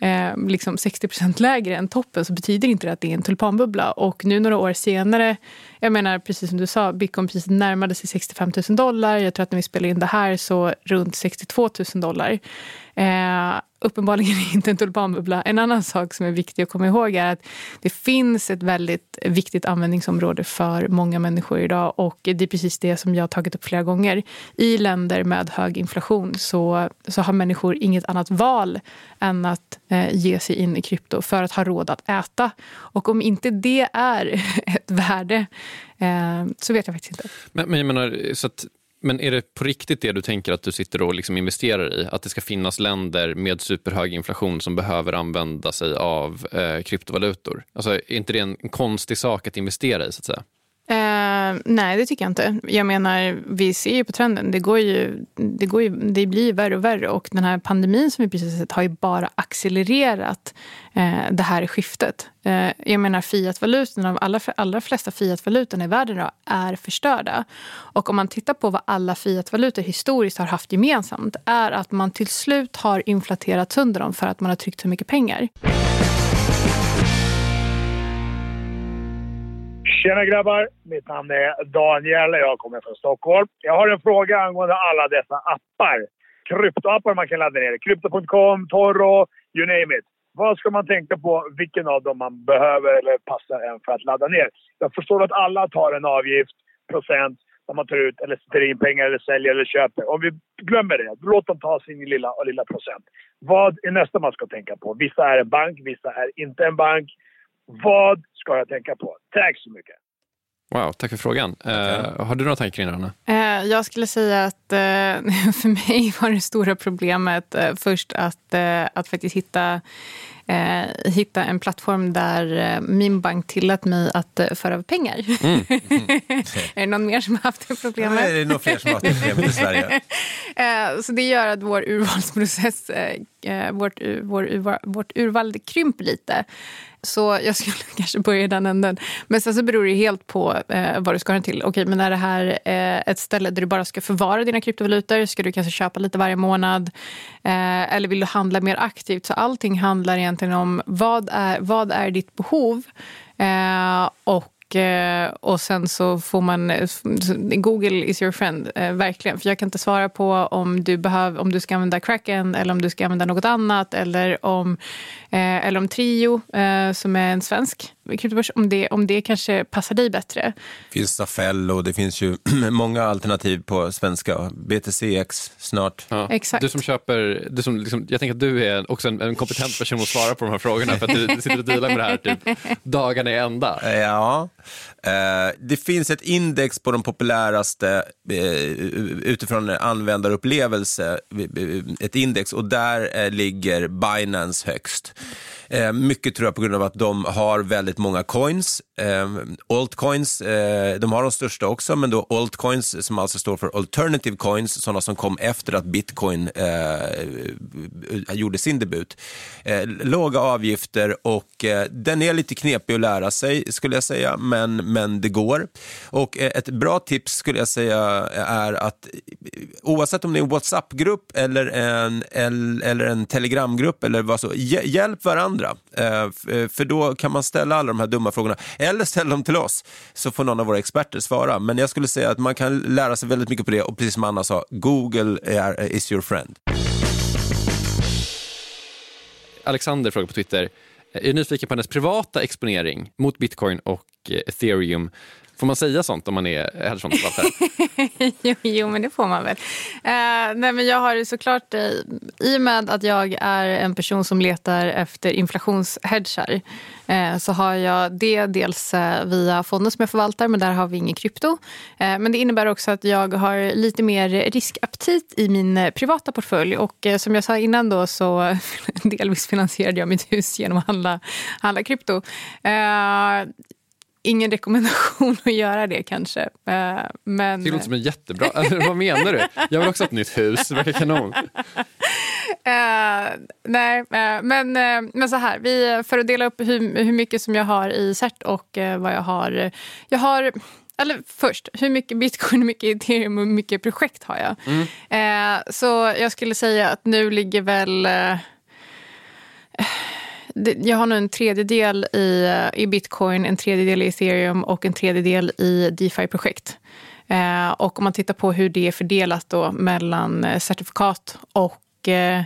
H: eh, liksom 60% lägre än toppen så betyder inte det att det är en tulpanbubbla. Och nu några år senare, jag menar precis som du sa, bitcoinpriset närmade sig 65 000 dollar. Jag tror att när vi spelar in det här så runt 62 000 dollar. Eh, uppenbarligen [laughs] inte en tulpanbubbla. En annan sak som är viktig att komma ihåg är att det finns ett väldigt viktigt användningsområde för många människor idag och det är precis det som jag har tagit upp flera gånger. I länder med hög inflation så, så har människor inget annat val än att eh, ge sig in i krypto för att ha råd att äta. Och om inte det är [laughs] ett värde eh, så vet jag faktiskt inte.
F: Men, men, jag menar, så att, men är det på riktigt det du tänker att du sitter och liksom investerar i? Att det ska finnas länder med superhög inflation som behöver använda sig av eh, kryptovalutor? Alltså, är inte det en konstig sak att investera i? så att säga?
H: Eh, nej, det tycker jag inte. Jag menar, vi ser ju på trenden. Det, går ju, det, går ju, det blir värre och värre. Och den här pandemin som vi precis sett har ju bara accelererat eh, det här skiftet. Eh, jag menar, fiatvalutorna, de allra, allra flesta fiatvalutorna i världen idag är förstörda. Och om man tittar på vad alla fiatvalutor historiskt har haft gemensamt är att man till slut har inflaterat sönder dem för att man har tryckt så mycket pengar.
M: Tjena grabbar! Mitt namn är Daniel och jag kommer från Stockholm. Jag har en fråga angående alla dessa appar. Kryptoappar man kan ladda ner. Krypto.com, Toro, you name it. Vad ska man tänka på vilken av dem man behöver eller passar en för att ladda ner? Jag förstår att alla tar en avgift, procent, när man tar ut eller sätter in pengar eller säljer eller köper. Om vi glömmer det, låt dem ta sin lilla, lilla procent. Vad är nästa man ska tänka på? Vissa är en bank, vissa är inte en bank. Vad ska jag tänka på? Tack så mycket!
F: Wow, tack för frågan. Uh, har du några tankar kring det, Anna?
H: Uh, jag skulle säga att uh, [laughs] för mig var det stora problemet först att, att faktiskt hitta eh, hitta en plattform där eh, min bank tillät mig att eh, föra över pengar. Mm. Mm. [laughs] är det någon mer som har haft det problemet?
G: Nej, det är nog fler som har haft det problemet i Sverige. [laughs]
H: Eh, så det gör att vår urvalsprocess, eh, eh, vårt, vår, vårt urval krymper lite. Så jag skulle [laughs] kanske börja i den änden. Men sen så beror det helt på eh, vad du ska ha den till. Okej, men är det här eh, ett ställe där du bara ska förvara dina kryptovalutor? Ska du kanske köpa lite varje månad? Eh, eller vill du handla mer aktivt? Så allting handlar egentligen om vad är, vad är ditt behov? Eh, och eh, och sen så får man... Eh, Google is your friend, eh, verkligen. För jag kan inte svara på om du, behöv, om du ska använda Kraken eller om du ska använda något annat. Eller om, eller om Trio, som är en svensk kryptobörs, om det, om det kanske passar dig bättre.
G: Det finns Stafell och det finns ju [clears throat] många alternativ på svenska. BTCX snart.
F: Ja.
H: Exakt.
F: Du som köper, du som liksom, jag tänker att du är också en, en kompetent person att svara på de här frågorna för att du, du sitter och dealar med det här typ dagarna i ända.
G: Ja, Eh, det finns ett index på de populäraste eh, utifrån användarupplevelse, ett index och där eh, ligger Binance högst. Eh, mycket tror jag på grund av att de har väldigt många coins. Eh, altcoins, eh, de har de största också, men då altcoins som alltså står för alternative coins, sådana som kom efter att bitcoin eh, gjorde sin debut. Eh, låga avgifter och eh, den är lite knepig att lära sig skulle jag säga, men, men det går. Och eh, ett bra tips skulle jag säga är att eh, oavsett om det är en WhatsApp-grupp eller en, eller en Telegramgrupp eller vad så, hjälp varandra varandra. Eh, eh, för då kan man ställa alla de här dumma frågorna, eller ställa dem till oss, så får någon av våra experter svara. Men jag skulle säga att man kan lära sig väldigt mycket på det och precis som Anna sa, Google är, is your friend.
F: Alexander frågar på Twitter, jag är nyfiken på hennes privata exponering mot bitcoin och eh, ethereum. Får man säga sånt om man är hedgefondförvaltare? [laughs]
H: jo, jo, men det får man väl. Eh, nej, men jag har såklart, eh, i och med att jag är en person som letar efter inflationshedgar eh, så har jag det dels eh, via fonden som jag förvaltar, men där har vi ingen krypto. Eh, men det innebär också att jag har lite mer riskaptit i min eh, privata portfölj och som jag sa innan då så [laughs] delvis finansierade jag mitt hus genom att handla, handla krypto ingen rekommendation att göra det kanske. Eh, men...
F: Det låter som en jättebra... Vad menar du? Jag vill också ha ett nytt hus. Det verkar kanon.
H: Uh, nej, uh, men, uh, men så här. Vi, för att dela upp hur, hur mycket som jag har i CERT och vad jag har. Jag har eller först, hur mycket bitcoin, hur mycket ethereum och hur mycket projekt har jag? Mm. så jag skulle säga att nu ligger väl jag har nu en tredjedel i, eh, i bitcoin, en tredjedel i ethereum och en tredjedel i DeFi-projekt. Eh, och om man tittar på hur det är fördelat då mellan eh, certifikat och Eh,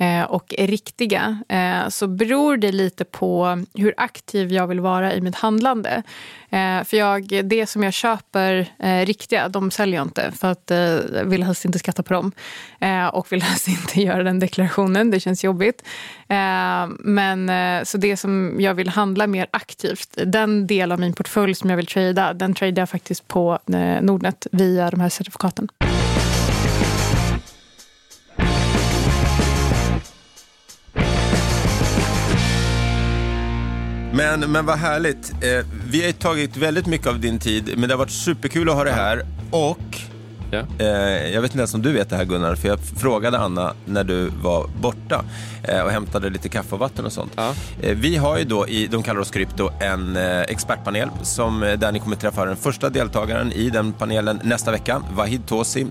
H: Eh, och är riktiga eh, så beror det lite på hur aktiv jag vill vara i mitt handlande. Eh, för jag, det som jag köper riktiga, de säljer jag inte för att jag vill helst inte skatta på dem. och vill [laughs] helst inte göra den deklarationen, det känns jobbigt. men Så det som jag vill handla mer aktivt, den del av min portfölj som jag vill trada, den tradar jag faktiskt på Nordnet via de här certifikaten.
G: Men, men vad härligt. Eh, vi har tagit väldigt mycket av din tid, men det har varit superkul att ha dig här. Och eh, jag vet inte ens om du vet det här Gunnar, för jag frågade Anna när du var borta eh, och hämtade lite kaffe och vatten och sånt. Eh, vi har ju då i De kallar oss krypto en expertpanel som, där ni kommer träffa den första deltagaren i den panelen nästa vecka, Vahid Tosi,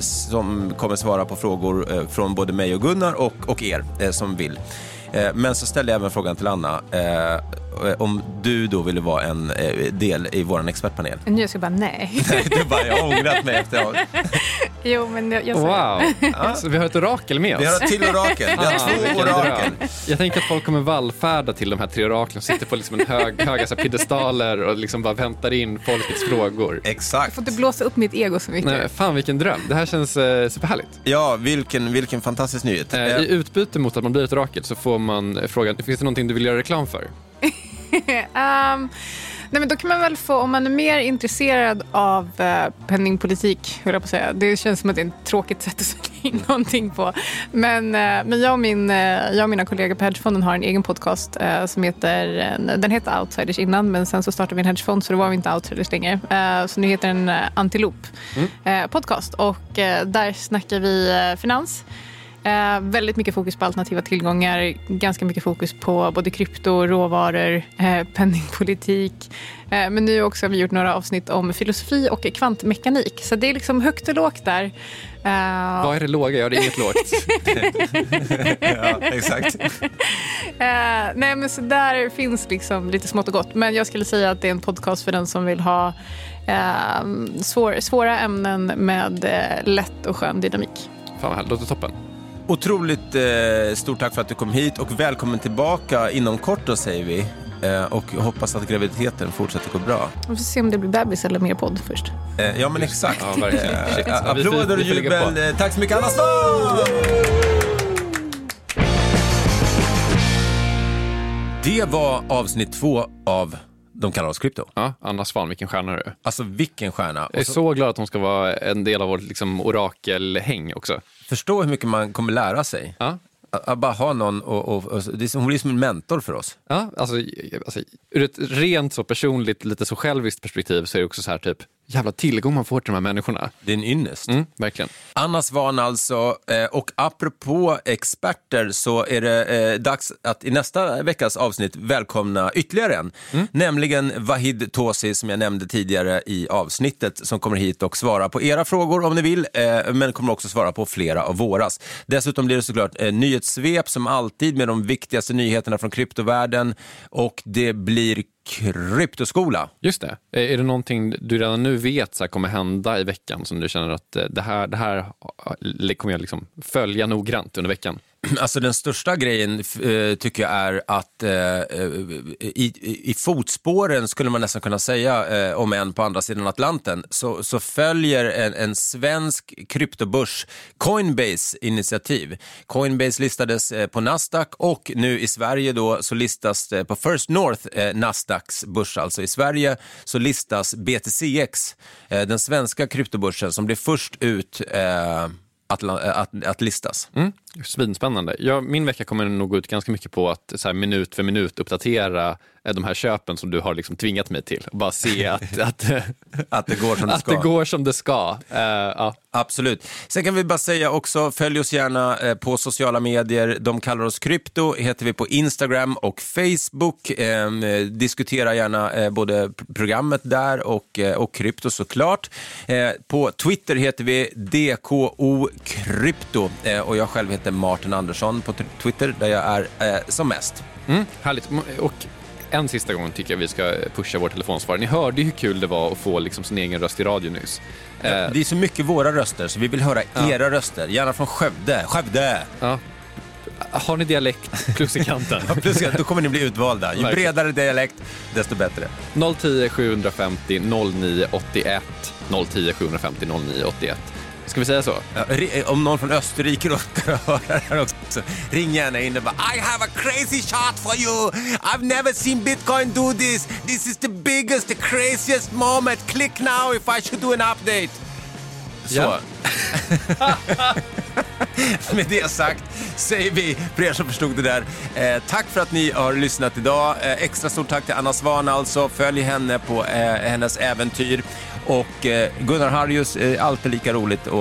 G: som kommer svara på frågor från både mig och Gunnar och, och er som vill. Eh, men så ställde jag även frågan till Anna. Eh, om du då ville vara en eh, del i vår expertpanel.
H: Nu jag ska bara [laughs] nej.
G: du bara, jag har ångrat mig efter [laughs]
H: jo, men jag, jag
F: Wow, [laughs] så vi har ett orakel med oss.
G: Vi har ett till orakel. Vi har
F: Ah,
G: två
F: vilken
G: orakel.
F: dröm. Jag tänker att folk kommer vallfärda till de här tre oraklen och sitter på liksom en hög, höga så här piedestaler och liksom bara väntar in folkets frågor.
G: Exakt.
H: Jag får inte blåsa upp mitt ego så mycket.
F: Nej, fan vilken dröm. Det här känns eh, superhärligt.
G: Ja, vilken, vilken fantastisk nyhet.
F: Eh, I utbyte mot att man blir ett orakel så får man eh, frågan, finns det någonting du vill göra reklam för?
H: Ehm, [laughs] nej men då kan man väl få, om man är mer intresserad av uh, penningpolitik, höll jag på att säga. Det känns som att det är ett tråkigt sätt att sälja in [laughs] någonting på. Men, eh, men jag, och min, eh, jag och mina kollegor på Hedgefonden har en egen podcast som heter, den hette Outsiders innan, men sen så startade vi en hedgefond så då var vi inte outsiders längre. Så nu heter den uh, Antilop eh, podcast och där snackar vi finans. Eh, väldigt mycket fokus på alternativa tillgångar, ganska mycket fokus på både krypto, råvaror, eh, penningpolitik. Eh, men nu också har vi gjort några avsnitt om filosofi och kvantmekanik. Så det är liksom högt och lågt där. Eh,
F: Vad är det låga? Ja, det är inget lågt. [laughs] [laughs]
G: ja, exakt.
H: Eh, nej, men så där finns liksom lite smått och gott. Men jag skulle säga att det är en podcast för den som vill ha eh, svår, svåra ämnen med eh, lätt och skön dynamik.
F: Fan vad härligt, låter toppen.
G: Otroligt eh, stort tack för att du kom hit och välkommen tillbaka inom kort då säger vi. Eh, och hoppas att graviditeten fortsätter gå bra.
H: Vi får se om det blir bebis eller mer podd först.
G: Eh, ja men exakt.
F: Ja, verkligen.
G: Eh, Applåder och jubel. Eh, Tack så mycket Anna Svahn! Det var avsnitt två av De kallar oss krypto.
F: Ja, Anna Svan, vilken stjärna du är.
G: Alltså vilken stjärna.
F: Jag är
G: så
F: glad att hon ska vara en del av vårt liksom, orakelhäng också.
G: Förstå hur mycket man kommer lära sig.
F: Ja.
G: Att, bara ha någon och, och, och det är, som- hon blir som en mentor för oss.
F: Ja, alltså, alltså, ur ett rent så personligt, lite så själviskt perspektiv så är det också så här typ, jävla tillgång man får till de här människorna.
G: Det är en ynnest.
F: Mm, verkligen.
G: Anna Svan alltså. Eh, Och apropå experter så är det eh, dags att i nästa veckas avsnitt välkomna ytterligare en. Nämligen Vahid Tosi som jag nämnde tidigare i avsnittet som kommer hit och svarar på era frågor om ni vill, eh, men kommer också svara på flera av våras. Dessutom blir det såklart nyhetssvep som alltid med de viktigaste nyheterna från kryptovärlden och det blir kryptoskola.
F: Just det. Är det någonting du redan nu vet så här, kommer hända i veckan som du känner att eh, det här, det här eh, kommer jag liksom följa noggrant under veckan? [clears throat]
G: Alltså den största grejen eh, tycker jag är att eh, eh, i, i fotspåren skulle man nästan kunna säga, eh, om än på andra sidan Atlanten, så, så följer en, en svensk kryptobörs Coinbase initiativ. Coinbase listades eh, på Nasdaq och nu i Sverige då så listas det på First North, eh, Nasdaqs börs alltså. I Sverige så listas BTCX, eh, den svenska kryptobörsen som blir först ut eh, att, eh, att, att listas.
F: Mm. Svinspännande. Ja, min vecka kommer nog gå ut ganska mycket på att så här, minut för minut uppdatera de här köpen som du har liksom tvingat mig till. Och bara se [laughs] att, att,
G: Att det går som det
F: att
G: ska.
F: det går som det ska. Eh, ja.
G: Absolut. Sen kan vi bara säga också, följ oss gärna eh, på sociala medier. De kallar oss krypto, heter vi på Instagram och Facebook. Eh, diskutera gärna eh, både pr- programmet där och, och krypto såklart. Eh, på Twitter heter vi DKO Krypto eh, och jag själv heter Martin Andersson på Twitter där jag är eh, som mest.
F: Mm, härligt. Och en sista gång tycker jag vi ska pusha vår telefonsvarare. Ni hörde ju hur kul det var att få liksom sin egen röst i radio nyss. Eh,
G: Det är så mycket våra röster så vi vill höra
F: Ja.
G: era röster, gärna från Skövde. Skövde!
F: ja. Har ni dialekt [laughs] plus i kanten?
G: Ja, Plus då kommer ni bli utvalda. Ju bredare dialekt, desto bättre.
F: 010 750 0981 010 750 0981. Ska vi säga så?
G: Ja, eh, om någon från Österrike råkar [laughs] höra det också, ring gärna in och bara I have a crazy shot for you! I've never seen bitcoin do this! This is the biggest, the craziest moment! Click now if I should do an update! Så.
F: Ja. [laughs]
G: Med det sagt säger vi, för er som förstod det där, eh, tack för att ni har lyssnat idag. Eh, extra stort tack till Anna Svan alltså. Följ henne på eh, hennes äventyr. Och eh, Gunnar Harrius, eh, alltid lika roligt att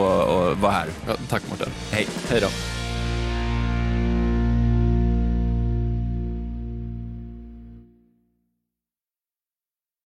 G: vara här.
F: Ja, tack Mårten.
G: Hej.
F: Hej då.